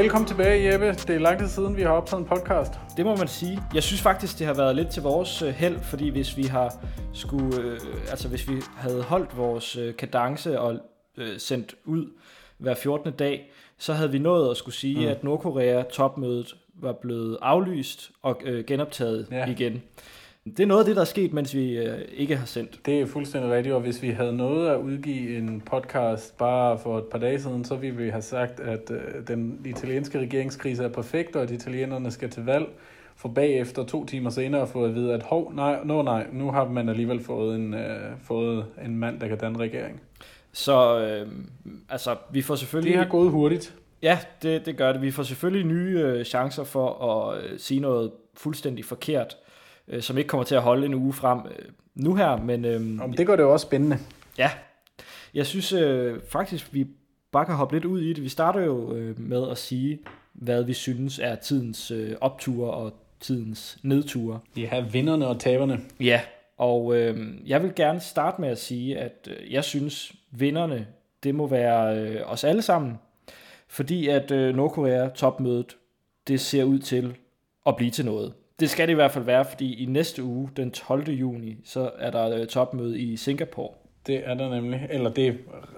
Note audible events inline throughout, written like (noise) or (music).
Velkommen tilbage, Jeppe. Det er lang tid siden, vi har optaget en podcast. Det må man sige. Jeg synes faktisk, det har været lidt til vores øh, held, fordi hvis vi har skulle, øh, altså hvis vi havde holdt vores øh, kadence og øh, sendt ud hver 14. dag, så havde vi nået at skulle sige, mm. at Nordkorea topmødet var blevet aflyst og øh, genoptaget ja. igen. Det er noget af det, der er sket, mens vi øh, ikke har sendt. Det er fuldstændig rigtigt, og hvis vi havde nået at udgive en podcast bare for et par dage siden, så ville vi have sagt, at øh, den italienske regeringskrise er perfekt, og at italienerne skal til valg, for bagefter to timer senere få at vide, at hov, nej, no, nej, nu har man alligevel fået en, øh, fået en mand, der kan danne regering. Så øh, altså, vi får selvfølgelig... Det har gået hurtigt. Ja, det, det gør det. Vi får selvfølgelig nye øh, chancer for at øh, sige noget fuldstændig forkert øh, som ikke kommer til at holde en uge frem øh, nu her. Men, øh, Om det gør det jo også spændende. Ja, jeg synes øh, faktisk, vi bare kan hoppe lidt ud i det. Vi starter jo øh, med at sige, hvad vi synes er tidens øh, opture og tidens nedture. Vi har vinderne og taberne. Ja, og øh, jeg vil gerne starte med at sige, at øh, jeg synes, vinderne, det må være øh, os alle sammen. Fordi at øh, Nordkorea topmødet, det ser ud til at blive til noget. Det skal det i hvert fald være, fordi i næste uge, den 12. juni, så er der øh, topmøde i Singapore. Det er der nemlig, eller det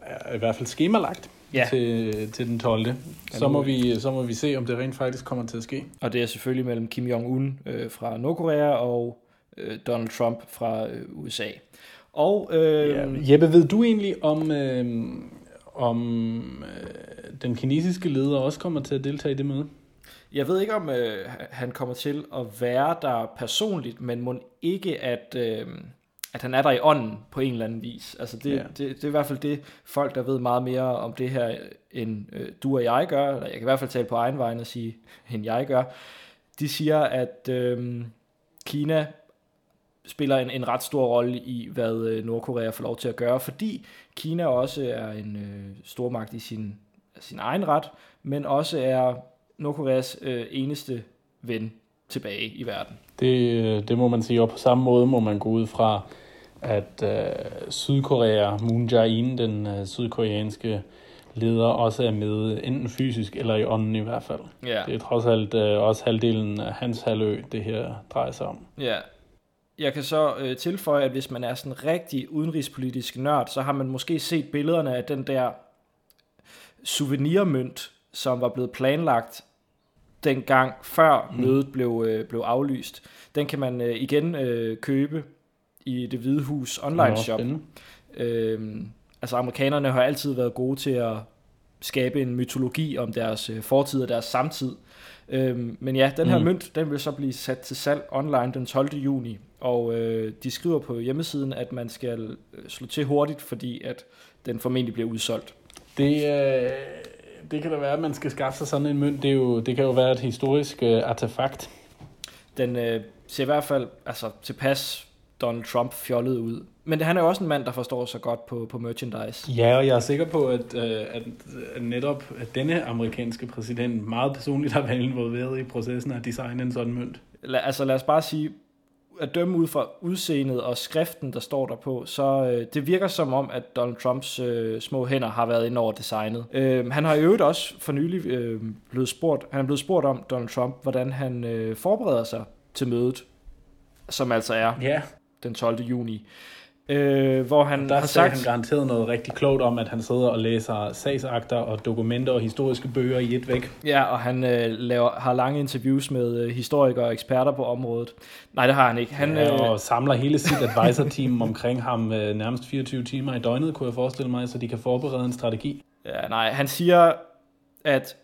er i hvert fald skemalagt ja. til, til den 12. Så må, vi, så må vi se, om det rent faktisk kommer til at ske. Og det er selvfølgelig mellem Kim Jong-un øh, fra Nordkorea og øh, Donald Trump fra øh, USA. Og, øh, ja, Jeppe, ved du egentlig om, øh, om øh, den kinesiske leder også kommer til at deltage i det møde? Jeg ved ikke, om øh, han kommer til at være der personligt, men må ikke, at, øh, at han er der i ånden på en eller anden vis. Altså det, ja. det, det er i hvert fald det, folk, der ved meget mere om det her, end øh, du og jeg gør, eller jeg kan i hvert fald tale på egen vej og sige, end jeg gør. De siger, at øh, Kina spiller en, en ret stor rolle i, hvad øh, Nordkorea får lov til at gøre, fordi Kina også er en øh, stormagt i sin, sin egen ret, men også er Nordkoreas øh, eneste ven tilbage i verden. Det, øh, det må man sige, og på samme måde må man gå ud fra, at øh, Sydkorea, Moon Jae-in, den øh, sydkoreanske leder, også er med, enten fysisk eller i ånden i hvert fald. Ja. Det er trods alt øh, også halvdelen af hans halvø, det her drejer sig om. Ja. Jeg kan så øh, tilføje, at hvis man er sådan rigtig udenrigspolitisk nørd, så har man måske set billederne af den der souvenirmønt, som var blevet planlagt dengang før mm. mødet blev, øh, blev aflyst. Den kan man øh, igen øh, købe i det Hvide Hus online shop. Øhm, altså amerikanerne har altid været gode til at skabe en mytologi om deres øh, fortid og deres samtid. Øhm, men ja, den her mm. mønt, den vil så blive sat til salg online den 12. juni, og øh, de skriver på hjemmesiden, at man skal øh, slå til hurtigt, fordi at den formentlig bliver udsolgt. Det, øh, det kan da være, at man skal skaffe sig sådan en mønt. Det, er jo, det kan jo være et historisk øh, artefakt. Den øh, ser i hvert fald altså, tilpas Donald Trump fjollet ud. Men han er jo også en mand, der forstår sig godt på, på merchandise. Ja, og jeg er sikker på, at, øh, at, at netop at denne amerikanske præsident meget personligt har været involveret i processen at designe en sådan mønt. La, altså lad os bare sige, at dømme ud fra udseendet og skriften, der står der på, så øh, det virker som om, at Donald Trumps øh, små hænder har været ind over designet. Øh, han har i øvrigt også for nylig øh, blevet spurgt, han er blevet spurgt om, Donald Trump, hvordan han øh, forbereder sig til mødet, som altså er yeah. den 12. juni. Øh, hvor han der har sagt... han garanteret noget rigtig klogt om, at han sidder og læser sagsakter og dokumenter og historiske bøger i et væk. Ja, og han øh, laver, har lange interviews med øh, historikere og eksperter på området. Nej, det har han ikke. Han, ja, og øh... samler hele sit advisor-team omkring ham øh, nærmest 24 timer i døgnet, kunne jeg forestille mig, så de kan forberede en strategi. Ja, nej, han siger, at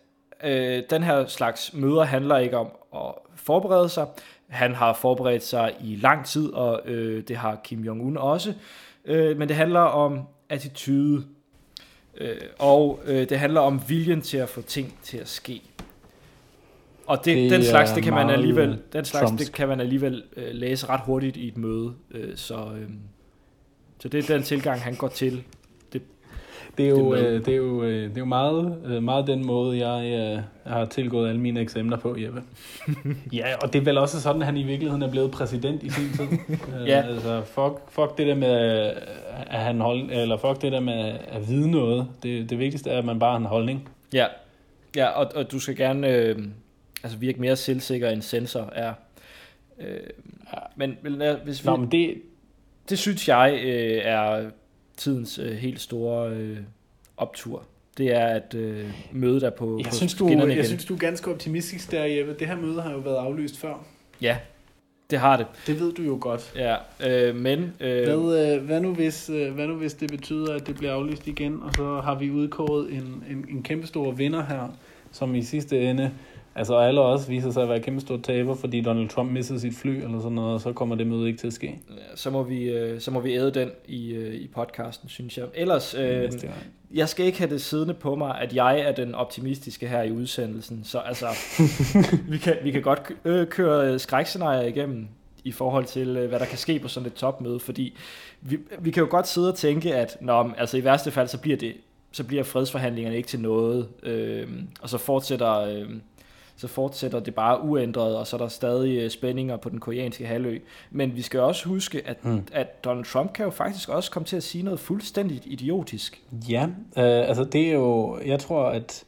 øh, den her slags møder handler ikke om at forberede sig. Han har forberedt sig i lang tid, og øh, det har Kim Jong-un også. Øh, men det handler om attitude, øh, og øh, det handler om viljen til at få ting til at ske. Og det, det den slags, det kan man alligevel, den slags, det kan man alligevel øh, læse ret hurtigt i et møde. Øh, så, øh, så det er den tilgang, han går til det er jo, det, øh, det er jo, øh, det er jo meget, øh, meget den måde, jeg øh, har tilgået alle mine eksempler på, Jeppe. (laughs) ja, og det er vel også sådan, at han i virkeligheden er blevet præsident i sin tid. (laughs) ja. Øh, altså, fuck, fuck det der med, at han hold, eller fuck det der med at vide noget. Det, det vigtigste er, at man bare har en holdning. Ja. Ja, og, og du skal gerne øh, altså virke mere selvsikker end sensor er. Øh. Men, men hvis vi, Nå, men det, det synes jeg øh, er tidens øh, helt store øh, optur. Det er at øh, møde der på, jeg på synes, du, igen. jeg synes, du er ganske optimistisk der, Jeppe. Det her møde har jo været aflyst før. Ja, det har det. Det ved du jo godt. Ja, øh, men... Øh, hvad, øh, hvad, nu hvis, øh, hvad nu hvis det betyder, at det bliver aflyst igen, og så har vi udkåret en, en, en kæmpe stor vinder her, som i sidste ende Altså alle også viser sig at være kæmpe stor taber, fordi Donald Trump missede sit fly eller sådan noget, og så kommer det møde ikke til at ske. Ja, så må vi, øh, så må vi æde den i, øh, i podcasten, synes jeg. Ellers, øh, jeg skal ikke have det siddende på mig, at jeg er den optimistiske her i udsendelsen. Så altså, (laughs) vi, kan, vi kan godt øh, køre skrækscenarier igennem i forhold til, hvad der kan ske på sådan et topmøde, fordi vi, vi kan jo godt sidde og tænke, at når, altså i værste fald, så bliver det så bliver fredsforhandlingerne ikke til noget, øh, og så fortsætter øh, så fortsætter det bare uændret, og så er der stadig øh, spændinger på den koreanske halvø. Men vi skal også huske, at, mm. at Donald Trump kan jo faktisk også komme til at sige noget fuldstændigt idiotisk. Ja, øh, altså det er jo, jeg tror, at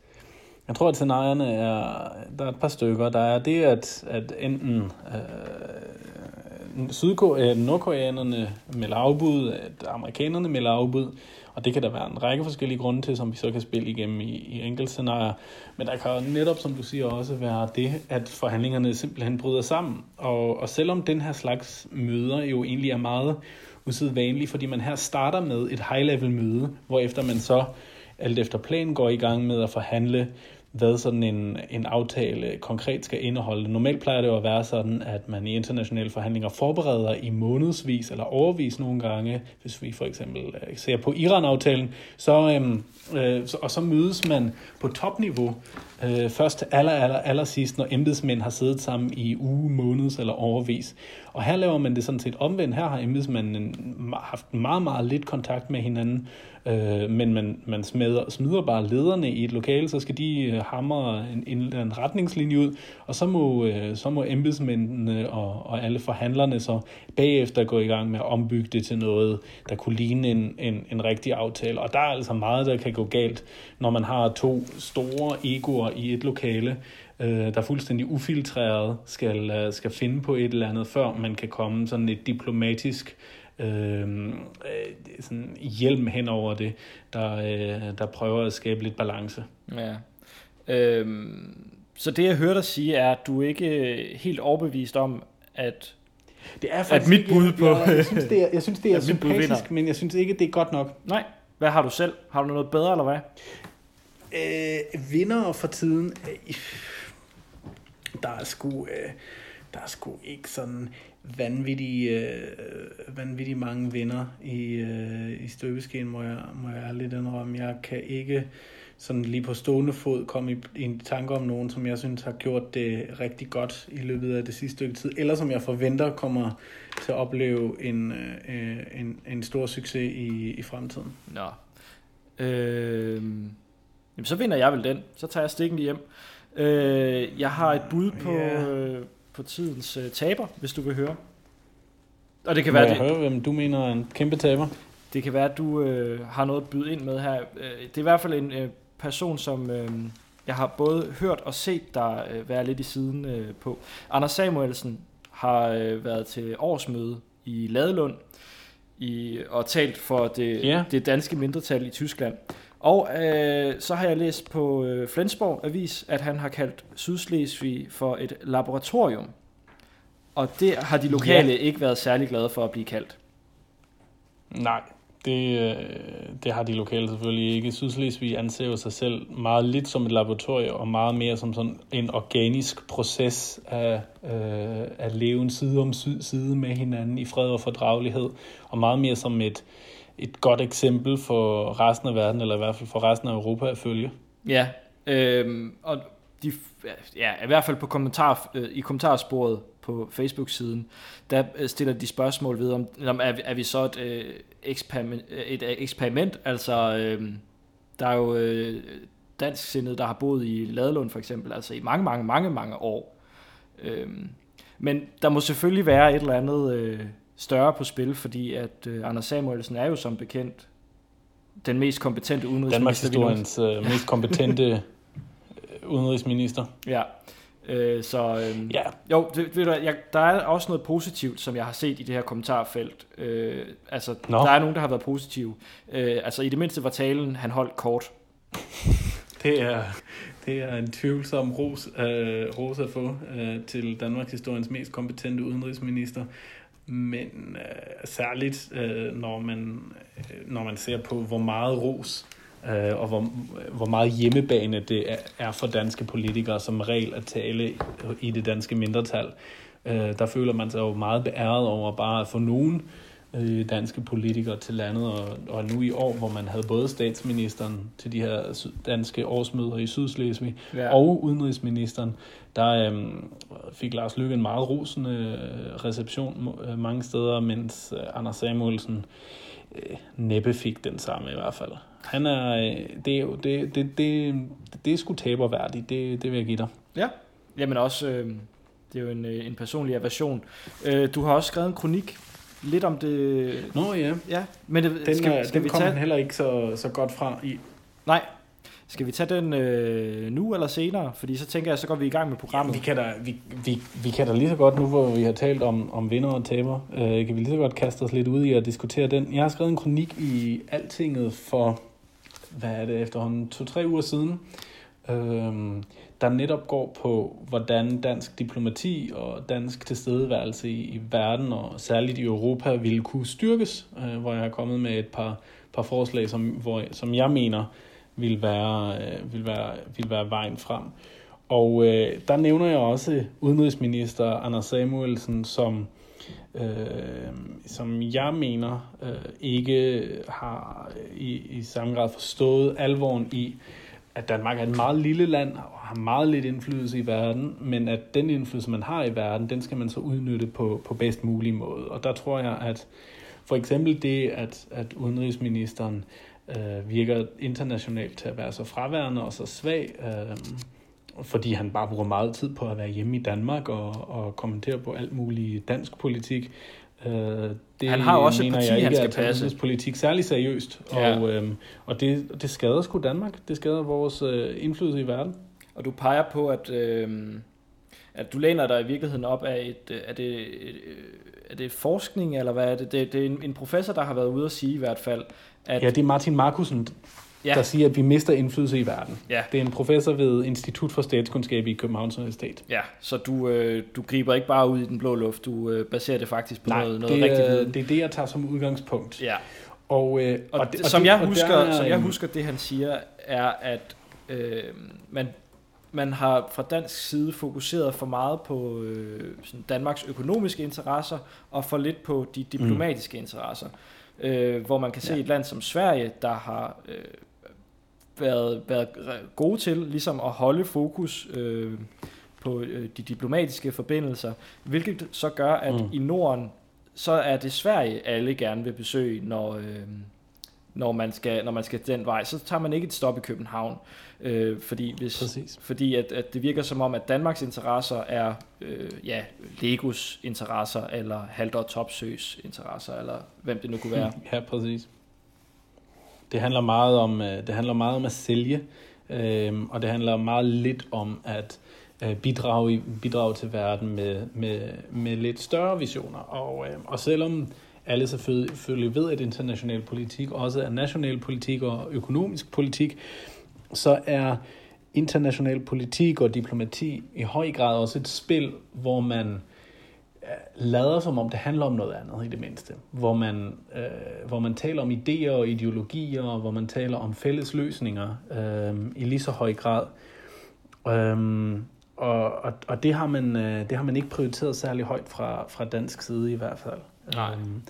jeg tror, at scenarierne er, der er et par stykker. Der er det, at, at enten øh, Sydkorea, nordkoreanerne melder afbud, at amerikanerne melder afbud, og det kan der være en række forskellige grunde til, som vi så kan spille igennem i, i enkeltscenarier. Men der kan netop, som du siger, også være det, at forhandlingerne simpelthen bryder sammen. Og, og selvom den her slags møder jo egentlig er meget usædvanlige, fordi man her starter med et high-level møde, hvor efter man så alt efter planen går i gang med at forhandle hvad sådan en, en aftale konkret skal indeholde. Normalt plejer det jo at være sådan, at man i internationale forhandlinger forbereder i månedsvis eller overvis nogle gange, hvis vi for eksempel øh, ser på Iran-aftalen, så, øhm, øh, og så mødes man på topniveau øh, først aller, aller, aller sidst, når embedsmænd har siddet sammen i uge, måneds eller overvis. Og her laver man det sådan set omvendt. Her har embedsmanden haft meget, meget lidt kontakt med hinanden, øh, men man, man smider, smider bare lederne i et lokale, så skal de øh, hamre en, en, en retningslinje ud, og så må, øh, så må embedsmændene og, og alle forhandlerne så bagefter gå i gang med at ombygge det til noget, der kunne ligne en, en, en rigtig aftale. Og der er altså meget, der kan gå galt, når man har to store egoer i et lokale, øh, der fuldstændig ufiltreret skal, øh, skal finde på et eller andet, før man kan komme sådan et diplomatisk øh, øh, sådan hjelm hen over det, der, øh, der prøver at skabe lidt balance. Ja. Øhm, så det jeg hørte dig sige er, at du ikke helt overbevist om, at det er at mit bud på... Jeg, jeg synes, det er, jeg synes, det er (laughs) sympatisk, men jeg synes ikke, det er godt nok. Nej. Hvad har du selv? Har du noget bedre, eller hvad? Øh, vinder for tiden... Øh, der er sgu... Øh, der er sgu ikke sådan vanvittige, øh, vanvittige mange vinder i, øh, i støbeskeen, må jeg, må jeg ærligt indrømme. Jeg kan ikke sådan lige på stående fod komme i, i en tanke om nogen, som jeg synes har gjort det rigtig godt i løbet af det sidste stykke tid, eller som jeg forventer kommer til at opleve en, øh, en, en stor succes i, i fremtiden. Nå. Øh, jamen, så vinder jeg vel den. Så tager jeg stikken hjem. Øh, jeg har et bud på, yeah. øh, på tidens øh, taber, hvis du vil høre. Og det kan Må være, jeg det, høre, hvem du mener er en kæmpe taber? Det kan være, at du øh, har noget at byde ind med her. Øh, det er i hvert fald en øh, person, som øh, jeg har både hørt og set der øh, være lidt i siden øh, på. Anders Samuelsen har øh, været til årsmøde i Ladelund i, og talt for det, yeah. det danske mindretal i Tyskland. Og øh, så har jeg læst på øh, Flensborg Avis, at han har kaldt Sydslesvig for et laboratorium. Og det har de lokale ja. ikke været særlig glade for at blive kaldt. Nej, det, øh, det har de lokale selvfølgelig ikke. Sydslesvig anser jo sig selv meget lidt som et laboratorium, og meget mere som sådan en organisk proces af øh, at leve side om side med hinanden i fred og fordragelighed, og meget mere som et, et godt eksempel for resten af verden, eller i hvert fald for resten af Europa at følge. Ja, øh, og de, ja, i hvert fald på kommentar, øh, i kommentarsporet på Facebook-siden, der øh, stiller de spørgsmål ved, om, om er, er vi så et, øh, eksperiment, et eksperiment, altså øh, der er jo øh, dansk der har boet i Ladelund for eksempel, altså i mange, mange, mange, mange år. Øh, men der må selvfølgelig være et eller andet øh, større på spil, fordi at øh, Anders Samuelsen er jo som bekendt den mest kompetente udenrigsminister. Danmarks historiens øh, mest kompetente (laughs) udenrigsminister. Ja. Øh, så øh, Ja. jo, det, ved du, jeg, der er også noget positivt, som jeg har set i det her kommentarfelt. Øh, altså, Nå. der er nogen, der har været positive. Øh, altså, i det mindste var talen, han holdt kort. (laughs) Det er, det er en tvivlsom ros, øh, ros at få øh, til Danmarks historiens mest kompetente udenrigsminister. Men øh, særligt, øh, når, man, øh, når man ser på, hvor meget ros øh, og hvor, hvor meget hjemmebane det er, for danske politikere som regel at tale i det danske mindretal. Øh, der føler man sig jo meget beæret over bare at få nogen øh, danske politikere til landet, og, og nu i år, hvor man havde både statsministeren til de her danske årsmøder i Sydslesvig, Ja. og udenrigsministeren, der øhm, fik Lars Løkke en meget rosende øh, reception øh, mange steder, mens øh, Anders Samuelsen øh, næppe fik den samme i hvert fald. Han er, øh, det er jo, det, det, det, det er sgu taberværdigt, det, det vil jeg give dig. Ja, jamen også, øh, det er jo en, øh, en personlig aversion. Øh, du har også skrevet en kronik lidt om det. Nå ja, Ja, men det, den, skal, skal den vi kom tage? han heller ikke så, så godt fra i. Nej, skal vi tage den øh, nu eller senere? Fordi så tænker jeg, så går vi i gang med programmet. Vi kan, da, vi, vi, vi kan da lige så godt, nu hvor vi har talt om, om vinder og taber, øh, kan vi lige så godt kaste os lidt ud i at diskutere den. Jeg har skrevet en kronik i Altinget for, hvad er det, efterhånden to-tre uger siden, øh, der netop går på, hvordan dansk diplomati og dansk tilstedeværelse i, i verden, og særligt i Europa, ville kunne styrkes, øh, hvor jeg er kommet med et par, par forslag, som, hvor, som jeg mener vil være, øh, vil være, vil være vejen frem. Og øh, der nævner jeg også udenrigsminister Anders Samuelsen, som, øh, som jeg mener øh, ikke har øh, i, i samme grad forstået alvoren i, at Danmark er et meget lille land og har meget lidt indflydelse i verden, men at den indflydelse, man har i verden, den skal man så udnytte på, på bedst mulig måde. Og der tror jeg, at for eksempel det, at, at udenrigsministeren øh, virker internationalt til at være så fraværende og så svag, øh, fordi han bare bruger meget tid på at være hjemme i Danmark og, og kommentere på alt muligt dansk politik. Øh, det Han har også et mener parti, jeg ikke han skal passe. udenrigspolitik særlig seriøst, Ja. og, øhm, og det, det skader sgu Danmark. Det skader vores øh, indflydelse i verden. Og du peger på, at, øh, at du læner dig i virkeligheden op af et, øh, er det, øh, er det forskning, eller hvad er det? Det, det er en, en professor, der har været ude at sige i hvert fald, at Ja, det er Martin Markusen, Ja. der siger, at vi mister indflydelse i verden. Ja. Det er en professor ved Institut for Statskundskab i Københavns Universitet. ja, så du, øh, du griber ikke bare ud i den blå luft, du øh, baserer det faktisk på Nej, noget, noget det, rigtig er, viden. det er det, jeg tager som udgangspunkt. Ja, Og, øh, og, og det- det, som, det- jeg og husker, der er som jeg husker, det han siger, er, at øh, man, man har fra dansk side fokuseret for meget på øh, sådan Danmarks økonomiske interesser, og for lidt på de diplomatiske mm. interesser. Øh, hvor man kan se Ja. et land som Sverige, der har øh, været, været gode til ligesom at holde fokus øh, på øh, de diplomatiske forbindelser, hvilket så gør, at mm. I Norden, så er det Sverige, alle gerne vil besøge, når, øh, når, man skal, når man skal den vej. Så tager man ikke et stop i København, øh, fordi, hvis, Præcis. fordi at, at det virker som om, at Danmarks interesser er øh, ja, Legos interesser, eller Haldor Topsøs interesser, eller hvem det nu kunne være. (laughs) Ja, præcis. Det handler meget om, øh, det handler meget om at sælge, øh, og det handler meget lidt om at øh, bidrage, bidrage til verden med, med, med lidt større visioner. Og, øh, og selvom alle selvfølgelig ved, at international politik også er national politik og økonomisk politik, så er international politik og diplomati i høj grad også et spil, hvor man øh, lader som om det handler om noget andet i det mindste. Hvor man, øh, hvor man taler om idéer og ideologier, og hvor man taler om fælles løsninger øh, i lige så høj grad. Øhm, og og, og det, har man, øh, det har man ikke prioriteret særlig højt fra, fra dansk side i hvert fald. Nej. Øhm,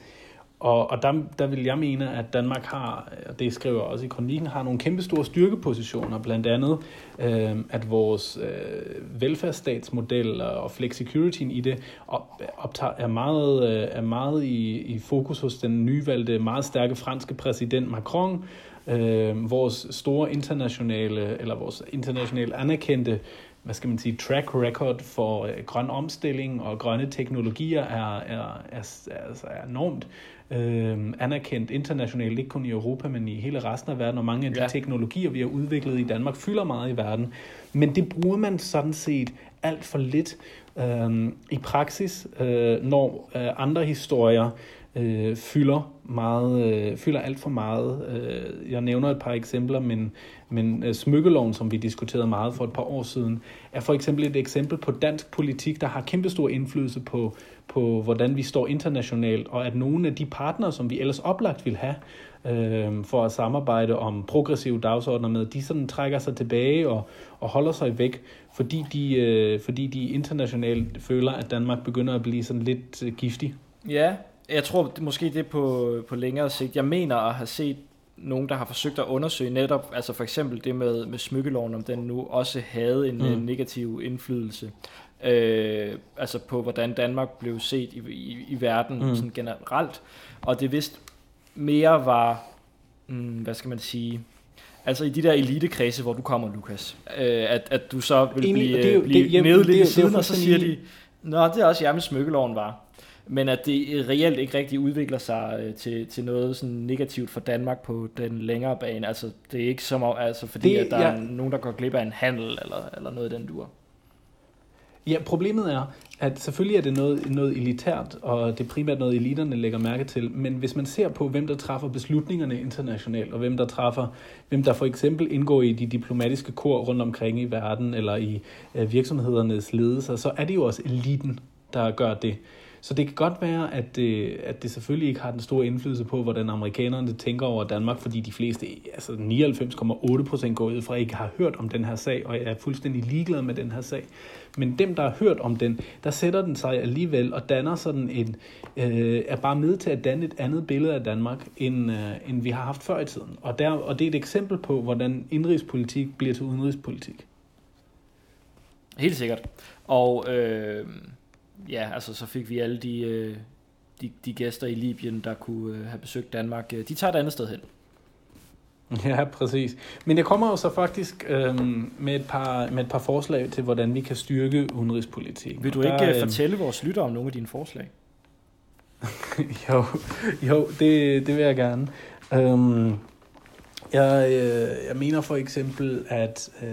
og, og der, der vil jeg mene, at Danmark har, og det skriver jeg også i kronikken, har nogle kæmpe store styrkepositioner, blandt andet, øh, at vores øh, velfærdsstatsmodel og flexicurityen i det op, optager, er meget, øh, er meget i, i fokus hos den nyvalgte, meget stærke franske præsident Macron, øh, vores store internationale, eller vores internationalt anerkendte hvad skal man sige, track record for øh, grøn omstilling og grønne teknologier er, er, er, er, er enormt øh, anerkendt internationalt, ikke kun i Europa, men i hele resten af verden, og mange af de ja. teknologier, vi har udviklet i Danmark, fylder meget i verden. Men det bruger man sådan set alt for lidt øh, i praksis, øh, når øh, andre historier øh, fylder meget, øh, fylder alt for meget. Øh, jeg nævner et par eksempler, men, men øh, smykkeloven, som vi diskuterede meget for et par år siden, er for eksempel et eksempel på dansk politik, der har kæmpestor indflydelse på, på hvordan vi står internationalt, og at nogle af de partnere, som vi ellers oplagt vil have øh, for at samarbejde om progressive dagsordner med, de sådan trækker sig tilbage og, og holder sig væk, fordi de, øh, fordi de internationalt føler, at Danmark begynder at blive sådan lidt øh, giftig. Ja, jeg tror det, måske det på, på længere sigt. Jeg mener at have set nogen, der har forsøgt at undersøge netop, altså for eksempel det med, med smykkeloven, om den nu også havde en, mm. negativ indflydelse. Øh, altså på, hvordan Danmark blev set i, i, i verden mm. sådan generelt. Og det vist mere var, mm, hvad skal man sige, altså i de der elitekredse, hvor du kommer, Lukas, øh, at, at du så vil blive, det er jo, blive det, i siden, og så siger de, Nå, det er også jer med smykkeloven var men at det reelt ikke rigtig udvikler sig øh, til, til noget sådan negativt for Danmark på den længere bane. Altså, det er ikke som altså, fordi, det, at der ja. er nogen, der går glip af en handel eller, eller noget i den dur. Ja, problemet er, at selvfølgelig er det noget, noget elitært, og det er primært noget, eliterne lægger mærke til, men hvis man ser på, hvem der træffer beslutningerne internationalt, og hvem der træffer, hvem der for eksempel indgår i de diplomatiske kor rundt omkring i verden, eller i øh, virksomhedernes ledelser, så er det jo også eliten, der gør det. Så det kan godt være, at det, at det selvfølgelig ikke har den store indflydelse på, hvordan amerikanerne tænker over Danmark, fordi de fleste, altså 99,8 procent går ud fra, ikke har hørt om den her sag, og er fuldstændig ligeglade med den her sag. Men dem, der har hørt om den, der sætter den sig alligevel og danner sådan en, øh, er bare med til at danne et andet billede af Danmark, end, øh, end vi har haft før i tiden. Og, der, og det er et eksempel på, hvordan indrigspolitik bliver til udenrigspolitik. Helt sikkert. Og øh, ja, altså så fik vi alle de, øh, de, de gæster i Libyen, der kunne øh, have besøgt Danmark. Øh, de tager et andet sted hen. (laughs) Ja, præcis. Men jeg kommer jo så faktisk øhm, med, et par, med et par forslag til, hvordan vi kan styrke udenrigspolitik. Vil du ikke der, øhm, fortælle vores lyttere om nogle af dine forslag? (laughs) jo, jo det, det vil jeg gerne. Øhm, jeg, øh, jeg mener for eksempel, at øh,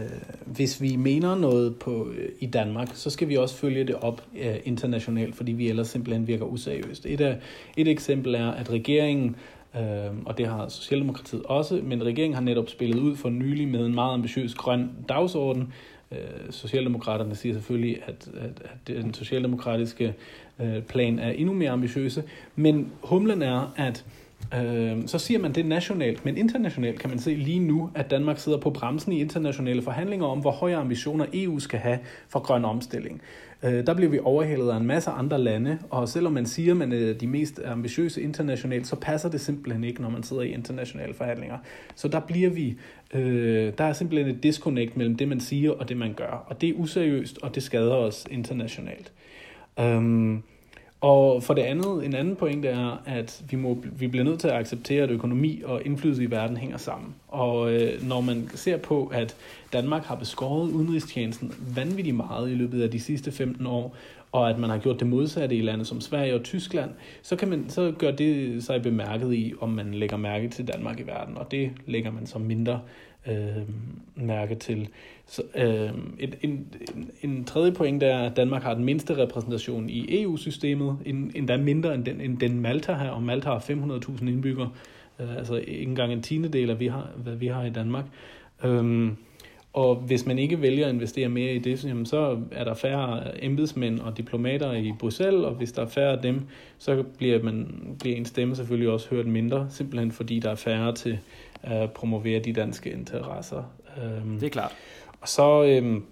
hvis vi mener noget på øh, i Danmark, så skal vi også følge det op øh, internationalt, fordi vi ellers simpelthen virker useriøst. Et, af, et eksempel er, at regeringen, øh, og det har Socialdemokratiet også, men regeringen har netop spillet ud for nylig med en meget ambitiøs grøn dagsorden. Øh, Socialdemokraterne siger selvfølgelig, at, at, at den socialdemokratiske øh, plan er endnu mere ambitiøse, men humlen er, at Øh, så siger man det nationalt, men internationalt kan man se lige nu, at Danmark sidder på bremsen i internationale forhandlinger om, hvor høje ambitioner EU skal have for grøn omstilling. Øh, der bliver vi overhældet af en masse andre lande, og selvom man siger, at man er de mest ambitiøse internationalt, så passer det simpelthen ikke, når man sidder i internationale forhandlinger. Så der bliver vi, øh, der er simpelthen et disconnect mellem det, man siger og det, man gør. Og det er useriøst, og det skader os internationalt. Øh, og for det andet, en anden pointe er, at vi, må, vi bliver nødt til at acceptere, at økonomi og indflydelse i verden hænger sammen. Og øh, når man ser på, at Danmark har beskåret udenrigstjenesten vanvittigt meget i løbet af de sidste 15 år, og at man har gjort det modsatte i lande som Sverige og Tyskland, så, kan man, så gør det sig bemærket i, om man lægger mærke til Danmark i verden, og det lægger man så mindre øh, mærke til. Så, øh, et, en, en, en tredje point er, at Danmark har den mindste repræsentation i EU-systemet, end, endda mindre end den, end den Malta har, og Malta har 500.000 indbyggere, øh, altså ikke engang en tiende del af, vi har, hvad vi har i Danmark. Øh, og hvis man ikke vælger at investere mere i det, så er der færre embedsmænd og diplomater i Bruxelles, og hvis der er færre af dem, så bliver, man, bliver en stemme selvfølgelig også hørt mindre, simpelthen fordi der er færre til at promovere de danske interesser. Øhm, det er klart. Og så øhm,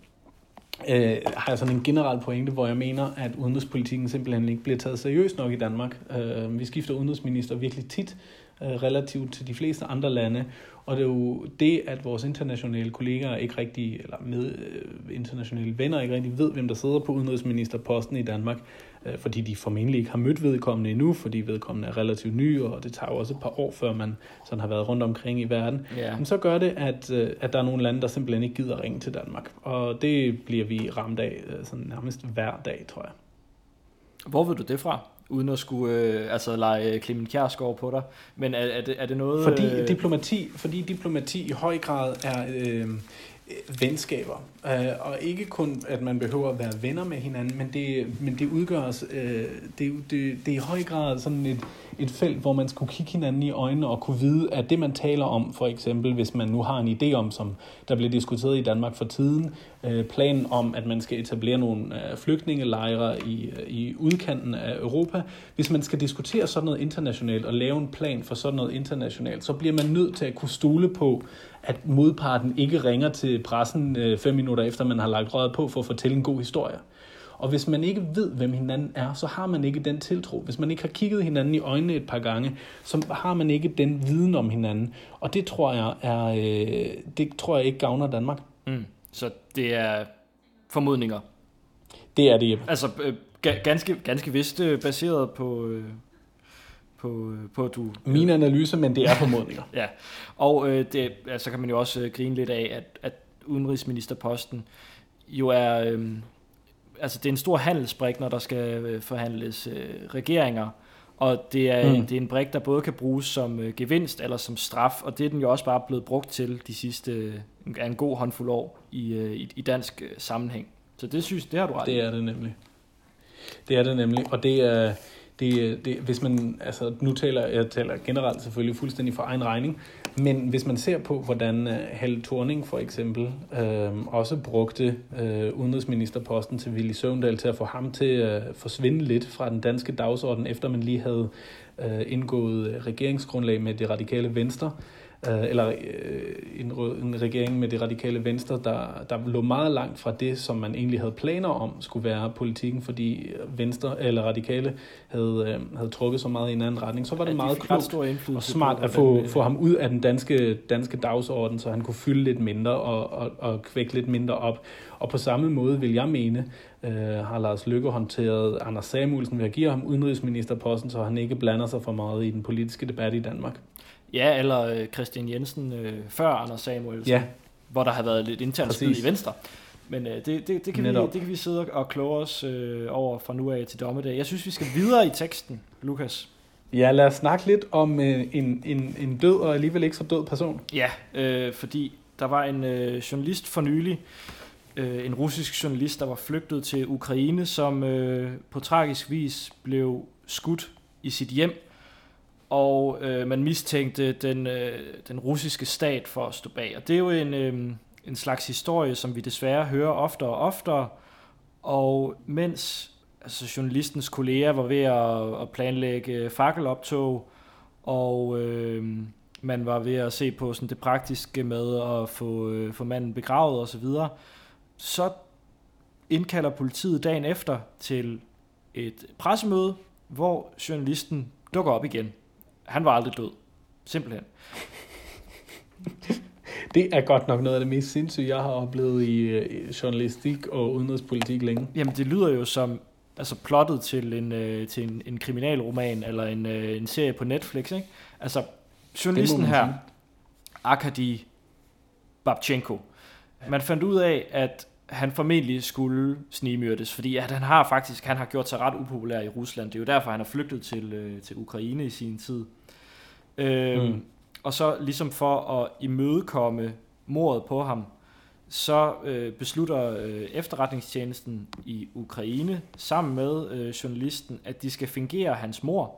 øh, har jeg sådan en generel pointe, hvor jeg mener, at udenrigspolitikken simpelthen ikke bliver taget seriøst nok i Danmark. Øh, vi skifter udenrigsminister virkelig tit, øh, relativt til de fleste andre lande. Og det er jo det, at vores internationale kollegaer ikke rigtig, eller med øh, internationale venner ikke rigtig ved, hvem der sidder på udenrigsministerposten i Danmark, øh, fordi de formentlig ikke har mødt vedkommende endnu, fordi vedkommende er relativt ny, og det tager jo også et par år, før man sådan har været rundt omkring i verden. Yeah. Men så gør det, at, øh, at der er nogle lande, der simpelthen ikke gider ringe til Danmark. Og det bliver vi ramt af øh, sådan nærmest hver dag, tror jeg. Hvor ved du det fra? uden at skulle øh, altså lege Clement Kjærsgaard på dig. Men er, er, det, er det noget... Fordi øh... diplomati, fordi diplomati i høj grad er øh, venskaber. Øh, og ikke kun, at man behøver at være venner med hinanden, men det, men det udgør os, øh, det, det, det er i høj grad sådan et, et felt, hvor man skulle kigge hinanden i øjnene og kunne vide, at det man taler om, for eksempel hvis man nu har en idé om, som der blev diskuteret i Danmark for tiden, øh, planen om, at man skal etablere nogle øh, flygtningelejre i, i udkanten af Europa. Hvis man skal diskutere sådan noget internationalt og lave en plan for sådan noget internationalt, så bliver man nødt til at kunne stole på, at modparten ikke ringer til pressen øh, fem minutter efter, man har lagt røret på for at fortælle en god historie. Og hvis man ikke ved, hvem hinanden er, så har man ikke den tiltro. Hvis man ikke har kigget hinanden i øjnene et par gange, så har man ikke den viden om hinanden. Og det tror jeg er, øh, det tror jeg ikke gavner Danmark. Mm. Så det er formodninger? Det er det, Jeppe. Altså øh, ganske, ganske vist øh, baseret på, øh, på, øh, på du... Min analyse, men det er formodninger. (laughs) ja, og øh, det, altså, kan man jo også øh, grine lidt af, at, at udenrigsministerposten jo er... Øh, altså det er en stor handelsbrik, når der skal øh, forhandles øh, regeringer, og det er, mm. det er en brik, der både kan bruges som øh, gevinst eller som straf, og det er den jo også bare blevet brugt til de sidste øh, en god håndfuld år i, øh, i, i dansk øh, sammenhæng. Så det synes det har du ret Det er det nemlig. Det er det nemlig, og det er det, det, hvis man, altså nu taler jeg taler generelt selvfølgelig fuldstændig for egen regning, men hvis man ser på, hvordan øh, Hal Helle Thorning for eksempel øh, også brugte øh, udenrigsministerposten til Willy Søvndal til at få ham til at øh, forsvinde lidt fra den danske dagsorden, efter man lige havde øh, indgået regeringsgrundlag med det radikale venstre, øh, eller øh, en, en regering med det radikale venstre, der, der lå meget langt fra det, som man egentlig havde planer om skulle være politikken, fordi venstre eller radikale havde, øh, havde trukket så meget i en anden retning. Så var det ja, meget klogt og smart at få, få ham ud af den danske, danske dagsorden, så han kunne fylde lidt mindre og, og, og kvække lidt mindre op. Og på samme måde vil jeg mene, øh, har Lars Løkke håndteret Anders Samuelsen ved at give ham udenrigsministerposten, så han ikke blander sig for meget i den politiske debat i Danmark. Ja, eller øh, Christian Jensen øh, før Anders Samuelsen, ja. hvor der har været lidt internt spil i Venstre. Men øh, det, det, det, kan vi, det kan vi sidde og kloge os øh, over fra nu af til dommedag. Jeg synes, vi skal videre i teksten, Lukas. Ja, lad os snakke lidt om øh, en, en, en død og alligevel ikke så død person. Ja, øh, fordi der var en øh, journalist for nylig, øh, en russisk journalist, der var flygtet til Ukraine, som øh, på tragisk vis blev skudt i sit hjem og øh, man mistænkte den, øh, den russiske stat for at stå bag. Og det er jo en, øh, en slags historie, som vi desværre hører oftere og oftere, og mens altså journalistens kolleger var ved at, at planlægge fakkeloptog, og øh, man var ved at se på sådan det praktiske med at få, øh, få manden begravet osv., så, så indkalder politiet dagen efter til et pressemøde, hvor journalisten dukker op igen han var aldrig død. Simpelthen. (laughs) Det er godt nok noget af det mest sindssyge, jeg har oplevet i journalistik og udenrigspolitik længe. Jamen, det lyder jo som altså plottet til en, øh, til en, en kriminalroman eller en, øh, en serie på Netflix. Ikke? Altså, journalisten her, Arkady Babchenko, man fandt ud af, at han formentlig skulle snigemyrdes, fordi at han har faktisk han har gjort sig ret upopulær i Rusland. Det er jo derfor, han er flygtet til, øh, til Ukraine i sin tid. Øhm, mm. Og så ligesom for at imødekomme mordet på ham, så øh, beslutter øh, efterretningstjenesten i Ukraine sammen med øh, journalisten, at de skal fingere hans mor,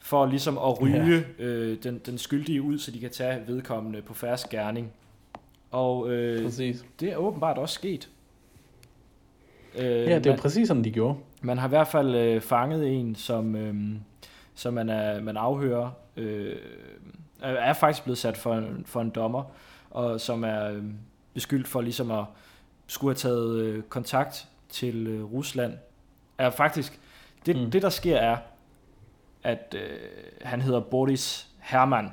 for ligesom at ryge ja. øh, den, den skyldige ud, så de kan tage vedkommende på færre gerning. Og øh, præcis. det er åbenbart også sket. Øh, ja, det er man, præcis som de gjorde. Man har i hvert fald øh, fanget en, som, øh, som man, er, man afhører, øh, er faktisk blevet sat for en, for en dommer, og som er øh, beskyldt for ligesom at skulle have taget øh, kontakt til øh, Rusland. Er faktisk, det, mm. det der sker er, at øh, han hedder Boris Hermann.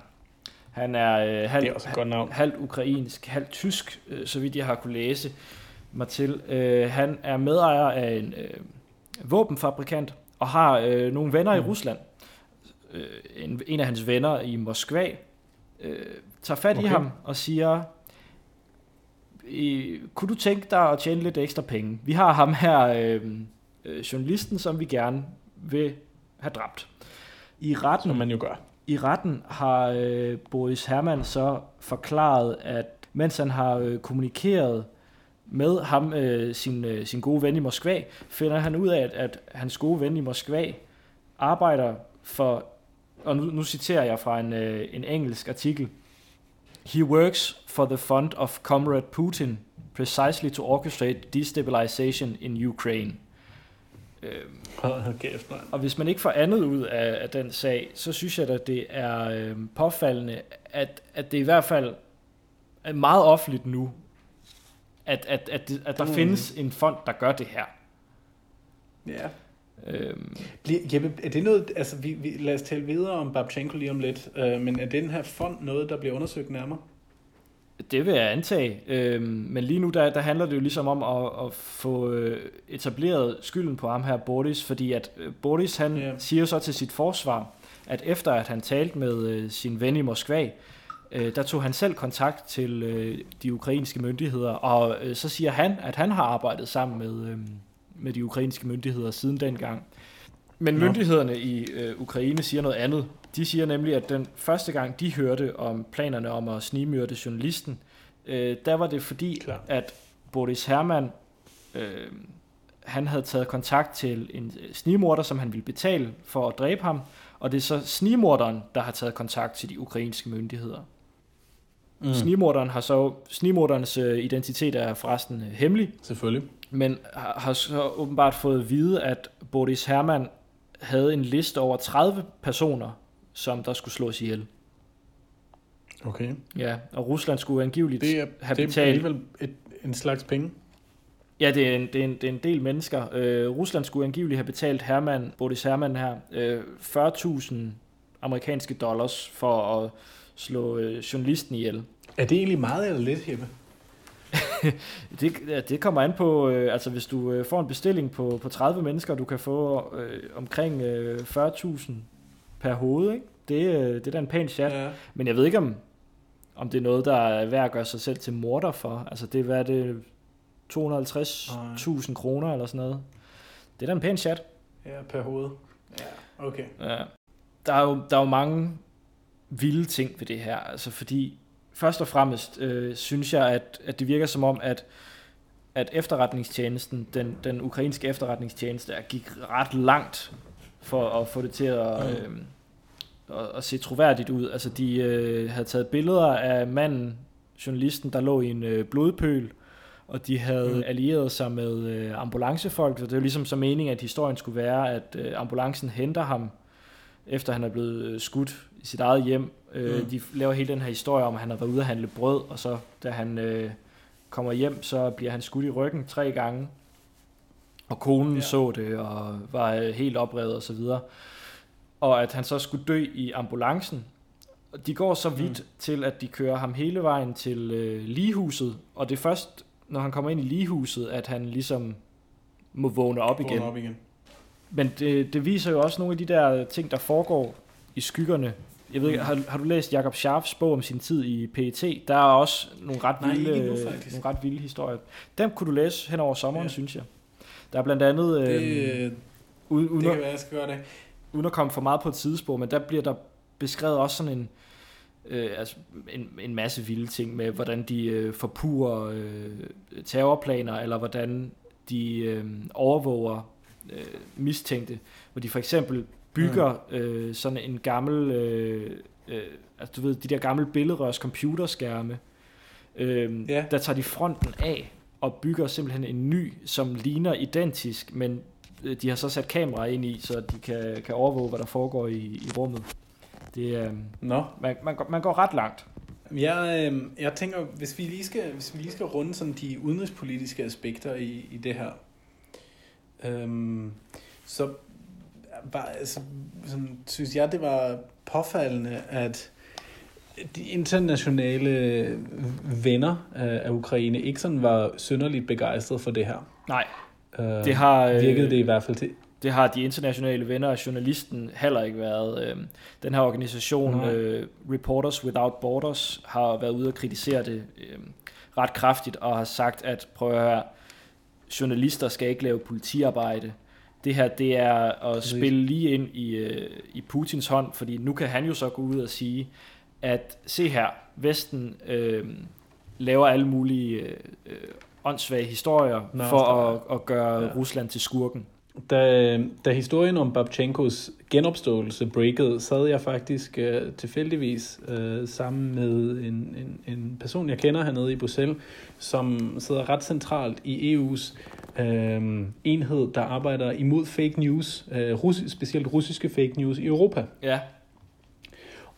Han er, øh, halvt, det er også et godt navn. halvt ukrainsk, halvt tysk, øh, så vidt jeg har kunne læse mig til. Øh, han er medejer af en øh, våbenfabrikant og har øh, nogle venner mm. i Rusland. Øh, en, en af hans venner i Moskva øh, tager fat okay. i ham og siger, kunne du tænke dig at tjene lidt ekstra penge? Vi har ham her, øh, øh, journalisten, som vi gerne vil have dræbt. I retten, som man jo gør. I retten har øh, Boris Hermann så forklaret, at mens han har øh, kommunikeret med ham, øh, sin, øh, sin gode ven i Moskva, finder han ud af, at, at hans gode ven i Moskva arbejder for, og nu, nu citerer jeg fra en, øh, en engelsk artikel, He works for the fund of Comrade Putin precisely to orchestrate destabilization in Ukraine. Øhm, kæft, og hvis man ikke får andet ud af, af den sag, så synes jeg, at det er øh, påfaldende, at, at det i hvert fald er meget offentligt nu, at, at, at, at der mm. findes en fond, der gør det her. Ja. Øhm. Jeppe, er det noget, altså vi, vi, lad os tale videre om Babchenko lige om lidt, øh, men er den her fond noget, der bliver undersøgt nærmere? Det vil jeg antage, øhm, men lige nu der, der handler det jo ligesom om at, at få øh, etableret skylden på ham her, Boris, fordi at øh, Boris han yeah. siger så til sit forsvar, at efter at han talte med øh, sin ven i Moskva, øh, der tog han selv kontakt til øh, de ukrainske myndigheder, og øh, så siger han, at han har arbejdet sammen med, øh, med de ukrainske myndigheder siden dengang. Men Nå. myndighederne i øh, Ukraine siger noget andet. De siger nemlig, at den første gang, de hørte om planerne om at snigmyrde journalisten, øh, der var det fordi, Klar. at Boris Hermann, øh, han havde taget kontakt til en snigmorder, som han ville betale for at dræbe ham, og det er så snigmorderen, der har taget kontakt til de ukrainske myndigheder. Mm. Snigmorderen har så, snigmorderens øh, identitet er forresten øh, hemmelig. Selvfølgelig. Men har, har så åbenbart fået at vide, at Boris Hermann havde en liste over 30 personer, som der skulle slås ihjel. Okay. Ja, og Rusland skulle angiveligt det er, have det betalt... Det er alligevel et, en slags penge. Ja, det er en, det er en, det er en del mennesker. Øh, Rusland skulle angiveligt have betalt Hermann, Boris Hermann her, øh, 40.000 amerikanske dollars for at slå øh, journalisten ihjel. Er det egentlig meget eller lidt, Jeppe? (laughs) det, ja, det kommer an på, øh, altså hvis du øh, får en bestilling på, på 30 mennesker, du kan få øh, omkring øh, 40.000 per hoved, ikke? Det, øh, det er da en pæn chat. Ja. Men jeg ved ikke, om, om det er noget, der er værd at gøre sig selv til morder for. Altså det hvad er det, 250.000 kroner eller sådan noget. Det er da en pæn chat. Ja, per hoved. Ja, okay. Ja. Der er jo, der er jo mange vilde ting ved det her, altså fordi først og fremmest øh, synes jeg, at, at det virker som om, at, at efterretningstjenesten, den, den ukrainske efterretningstjeneste, gik ret langt for at få det til at, mm. øh, at, at se troværdigt ud. Altså de øh, havde taget billeder af manden, journalisten, der lå i en øh, blodpøl, og de havde mm. allieret sig med øh, ambulancefolk, så det var ligesom så meningen, at historien skulle være, at øh, ambulancen henter ham, efter han er blevet øh, skudt i sit eget hjem. Øh, mm. De laver hele den her historie om, at han har været ude at handle brød, og så da han øh, kommer hjem, så bliver han skudt i ryggen tre gange. Og konen ja. så det, og var øh, helt oprevet og så videre. Og at han så skulle dø i ambulancen. De går så vidt mm. til, at de kører ham hele vejen til øh, ligehuset, og det er først, når han kommer ind i ligehuset, at han ligesom må vågne op igen. op igen. Men det, det viser jo også nogle af de der ting, der foregår i skyggerne. Jeg ved ikke, har, har du læst Jakob Scharfs bog om sin tid i PET? Der er også nogle ret, Nej, vilde, nu, nogle ret vilde historier. Dem kunne du læse hen over sommeren, ja. synes jeg. Der er blandt andet... Det, øh, uden, det kan være, jeg skal gøre det. Uden at komme for meget på et tidsspor, men der bliver der beskrevet også sådan en, øh, altså en, en masse vilde ting med, hvordan de øh, forpurer øh, terrorplaner, eller hvordan de øh, overvåger øh, mistænkte, hvor de for eksempel bygger mm. øh, sådan en gammel, øh, øh, altså du ved, de der gamle billedrørs computerskærme, øh, yeah. der tager de fronten af og bygger simpelthen en ny, som ligner identisk, men øh, de har så sat kamera ind i, så de kan, kan overvåge, hvad der foregår i, i rummet. Det, øh, no. man, man, går, man går ret langt. Jeg, øh, jeg tænker, hvis vi lige skal, hvis vi lige skal runde sådan de udenrigspolitiske aspekter i, i det her, øh, så var, altså, sådan, synes jeg, det var påfaldende, at de internationale venner af Ukraine ikke sådan var synderligt begejstrede for det her. Nej, Øh, Det har, øh, virkede det i hvert fald til. det har de internationale venner af journalisten heller ikke været. Øh, Den her organisation, Nej. øh, Reporters Without Borders, har været ude og kritisere det øh, ret kraftigt og har sagt, at prøv at høre, journalister skal ikke lave politiarbejde. Det her, det er at Præcis. spille lige ind i, øh, i Putins hånd, fordi nu kan han jo så gå ud og sige, at se her, Vesten øh, laver alle mulige øh, øh, åndssvage historier Nå, for at, at gøre ja. Rusland til skurken. Da, da historien om Babchenkos genopståelse breakede, sad jeg faktisk øh, tilfældigvis øh, sammen med en, en, en person, jeg kender hernede i Bruxelles, som sidder ret centralt i EU's øh, enhed, der arbejder imod fake news, øh, russi- specielt russiske fake news i Europa. Ja,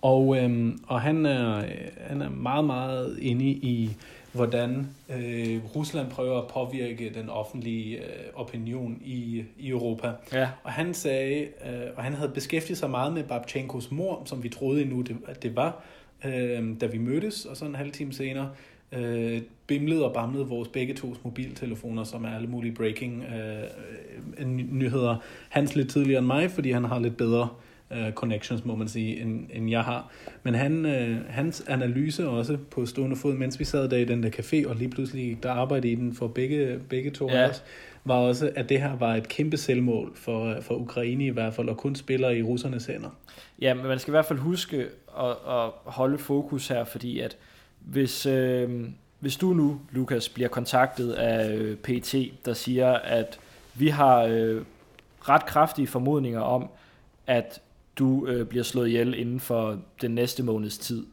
Og, øhm, og han, er, øh, han er meget, meget inde i, hvordan øh, Rusland prøver at påvirke den offentlige øh, opinion i, i Europa. ja, Og han sagde, øh, og han havde beskæftiget sig meget med Babchenkos mor, som vi troede endnu, det, at det var, øh, da vi mødtes, og så en halv time senere øh, bimlede og bamlede vores begge tos mobiltelefoner, som er alle mulige breaking øh, øh, ny- nyheder. Hans lidt tidligere end mig, fordi han har lidt bedre øh, connections, må man sige, end, end jeg har. Men han, øh, hans analyse også på stående fod, mens vi sad der i den der café, og lige pludselig der arbejde i den for begge, begge to Ja. os, var også, at det her var et kæmpe selvmål for, for Ukraine i hvert fald, og kun spiller i russernes hænder. Ja, men man skal i hvert fald huske at, at holde fokus her, fordi at hvis, øh, hvis du nu, Lukas, bliver kontaktet af øh, PT, der siger, at vi har øh, ret kraftige formodninger om, at du øh, bliver slået ihjel inden for den næste måneds tid,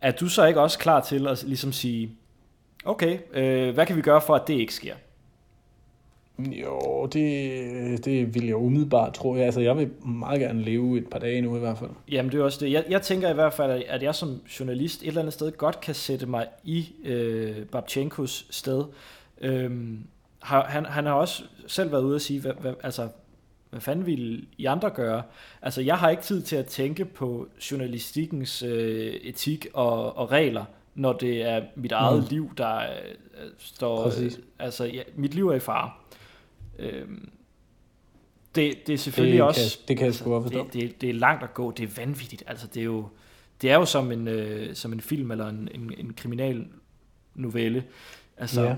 er du så ikke også klar til at ligesom sige, okay, øh, hvad kan vi gøre for, at det ikke sker? Jo, det, det vil jeg umiddelbart tro. Altså, jeg vil meget gerne leve et par dage nu i hvert fald. Jamen det er også det. Jeg, jeg tænker i hvert fald, at- jeg som journalist et eller andet sted godt kan sætte mig i øh, Babchenkos sted. Øhm, han, han har også selv været ude og sige, hvad, hvad, altså, hvad fanden ville I andre gøre? Altså jeg har ikke tid til at tænke på journalistikkens øh, etik og, og regler, når det er mit eget Mm. liv, der øh, står... Præcis. Altså ja, mit liv er i fare. Øhm, det, det er selvfølgelig Det også... kan- det kan jeg sgu godt forstå. Det, det, det er langt at gå. Det er vanvittigt. Altså, det er jo, det er jo som en, øh, som en film eller en, en, en kriminal novelle. Altså, Ja.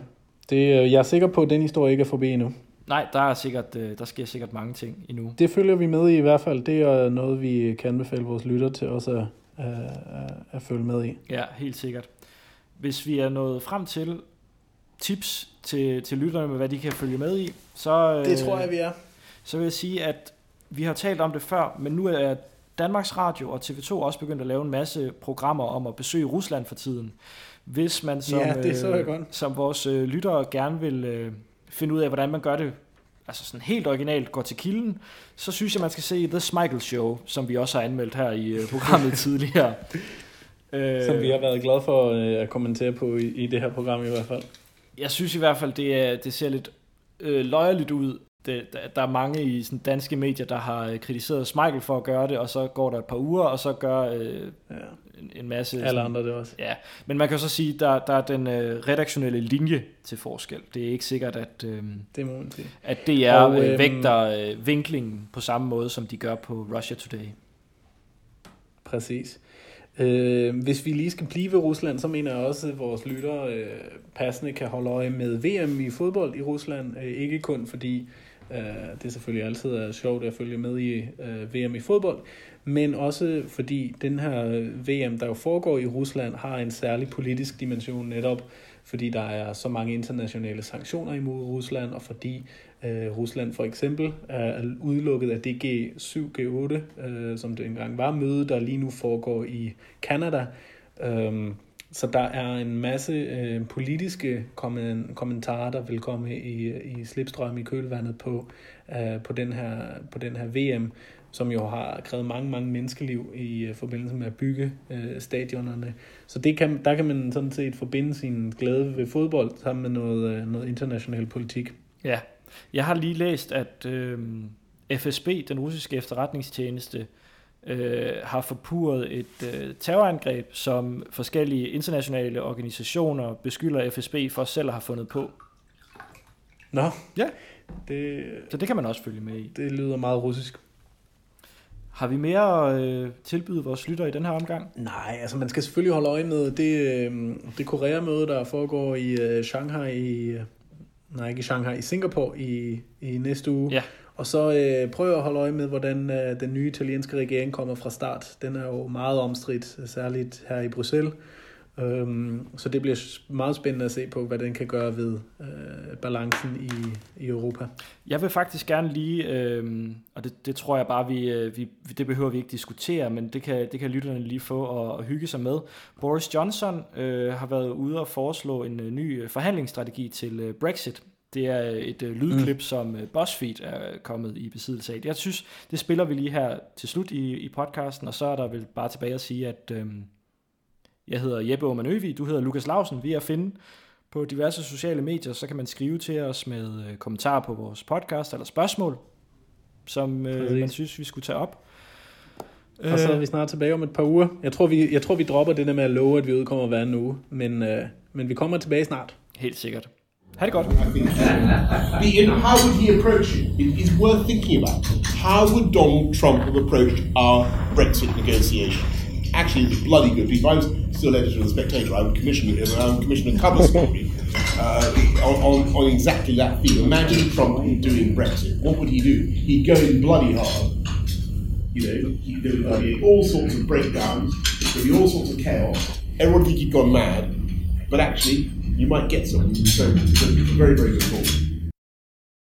Det, øh, jeg er sikker på, at den historie ikke er forbi endnu. nej, der, er sikkert, øh, der sker sikkert mange ting endnu. Det følger vi med i i hvert fald. Det er noget, vi kan anbefale vores lytter til også at, at, at, at følge med i. Ja, helt sikkert. Hvis vi er nået frem til tips til, til lytterne med, hvad de kan følge med i, så, Det tror jeg, vi er. så vil jeg sige, at vi har talt om det før, men nu er Danmarks Radio og TV2 også begyndt at lave en masse programmer om at besøge Rusland for tiden. Hvis man som, Ja, det så øh, som vores øh, lyttere gerne vil øh, finde ud af, hvordan man gør det altså sådan helt originalt går til kilden, så synes jeg, man skal se The Smeichel Show, som vi også har anmeldt her i øh, programmet (laughs) tidligere. Øh, Som vi har været glade for øh, at kommentere på i, i det her program i hvert fald. Jeg synes i hvert fald, det, er, det ser lidt øh, løjerligt ud. Det, der, der er mange i sådan, danske medier, der har øh, kritiseret Smeichel for at gøre det, og så går der et par uger, og så gør øh, Ja. en, en masse... Alle andre det også. Ja, men man kan jo så sige, der, der er den øh, redaktionelle linje til forskel. Det er ikke sikkert, at, øh, Det må at det er Og, og, øh, øhm, vægter øh, vinklingen på samme måde, som de gør på Russia Today. Præcis. Øh, hvis vi lige skal blive ved Rusland, så mener jeg også, at vores lyttere øh, passende kan holde øje med VM i fodbold i Rusland. Øh, ikke kun fordi øh, det selvfølgelig altid er sjovt at følge med i øh, VM i fodbold, men også fordi den her VM, der jo foregår i Rusland, har en særlig politisk dimension netop, fordi der er så mange internationale sanktioner imod Rusland, og fordi øh, Rusland for eksempel er udelukket af det G7, G8, øh, som det engang var, møde, der lige nu foregår i Kanada. Øhm, så der er en masse øh, politiske kommen- kommentarer, der vil komme i, i slipstrøm i kølvandet på, øh, på, den her, på den her VM, som jo har krævet mange, mange menneskeliv i øh, forbindelse med at bygge øh, stadionerne. Så det kan, der kan man sådan set forbinde sin glæde ved fodbold sammen med noget, øh, noget international politik. Ja, jeg har lige læst, at, øh, FSB, den russiske efterretningstjeneste, øh, har forpurret et øh, terrorangreb, som forskellige internationale organisationer beskylder FSB for selv at have fundet på. Nå, Ja, det, så det kan man også følge med i. det lyder meget russisk. Har vi mere at øh, tilbyde vores lytter i den her omgang? Nej, altså man skal selvfølgelig holde øje med det, øh, det Korea-møde, der foregår i øh, Shanghai, i, øh, nej ikke i Shanghai, i Singapore i, i næste uge. Ja. Og så øh, prøv at holde øje med, hvordan øh, den nye italienske regering kommer fra start. Den er jo meget omstridt, særligt her i Bruxelles. Øhm, så det bliver meget spændende at se på, hvad den kan gøre ved øh, balancen i, i Europa. Jeg vil faktisk gerne lige, øh, og det, det tror jeg bare, vi, øh, vi, det behøver vi ikke diskutere, men det kan, det kan lytterne lige få og, og hygge sig med. Boris Johnson øh, har været ude og foreslå en øh, ny forhandlingsstrategi til øh, Brexit. Det er et øh, lydklip, mm. som øh, BuzzFeed er kommet i besiddelse af. Jeg synes, det spiller vi lige her til slut i, i podcasten, og så er der vel bare tilbage at sige, at øh, jeg hedder Jeppe Oman Øvig, du hedder Lukas Lausen. Vi er at finde på diverse sociale medier, så kan man skrive til os med øh, kommentarer på vores podcast eller spørgsmål, som øh, Præcis. man synes, vi skulle tage op. Og så er vi snart tilbage om et par uger. Jeg tror, vi, jeg tror, vi dropper det der med at love, at vi udkommer hver en uge. Men, øh, men vi kommer tilbage snart. Helt sikkert. Ha' det godt. The, in, how would he approach it? It is worth thinking about. How would Donald Trump have approached our Brexit negotiations? Actually, it's bloody good. If I was still editor of the Spectator, I would commission it. I would commission a cover story uh, on, on, exactly that theme. Imagine Trump doing Brexit. What would he do? He'd go in bloody hard. You know, he'd go all sorts of breakdowns. There'd be all sorts of chaos. Everyone would think he'd gone mad. But actually, you might get some. So, very, very good call.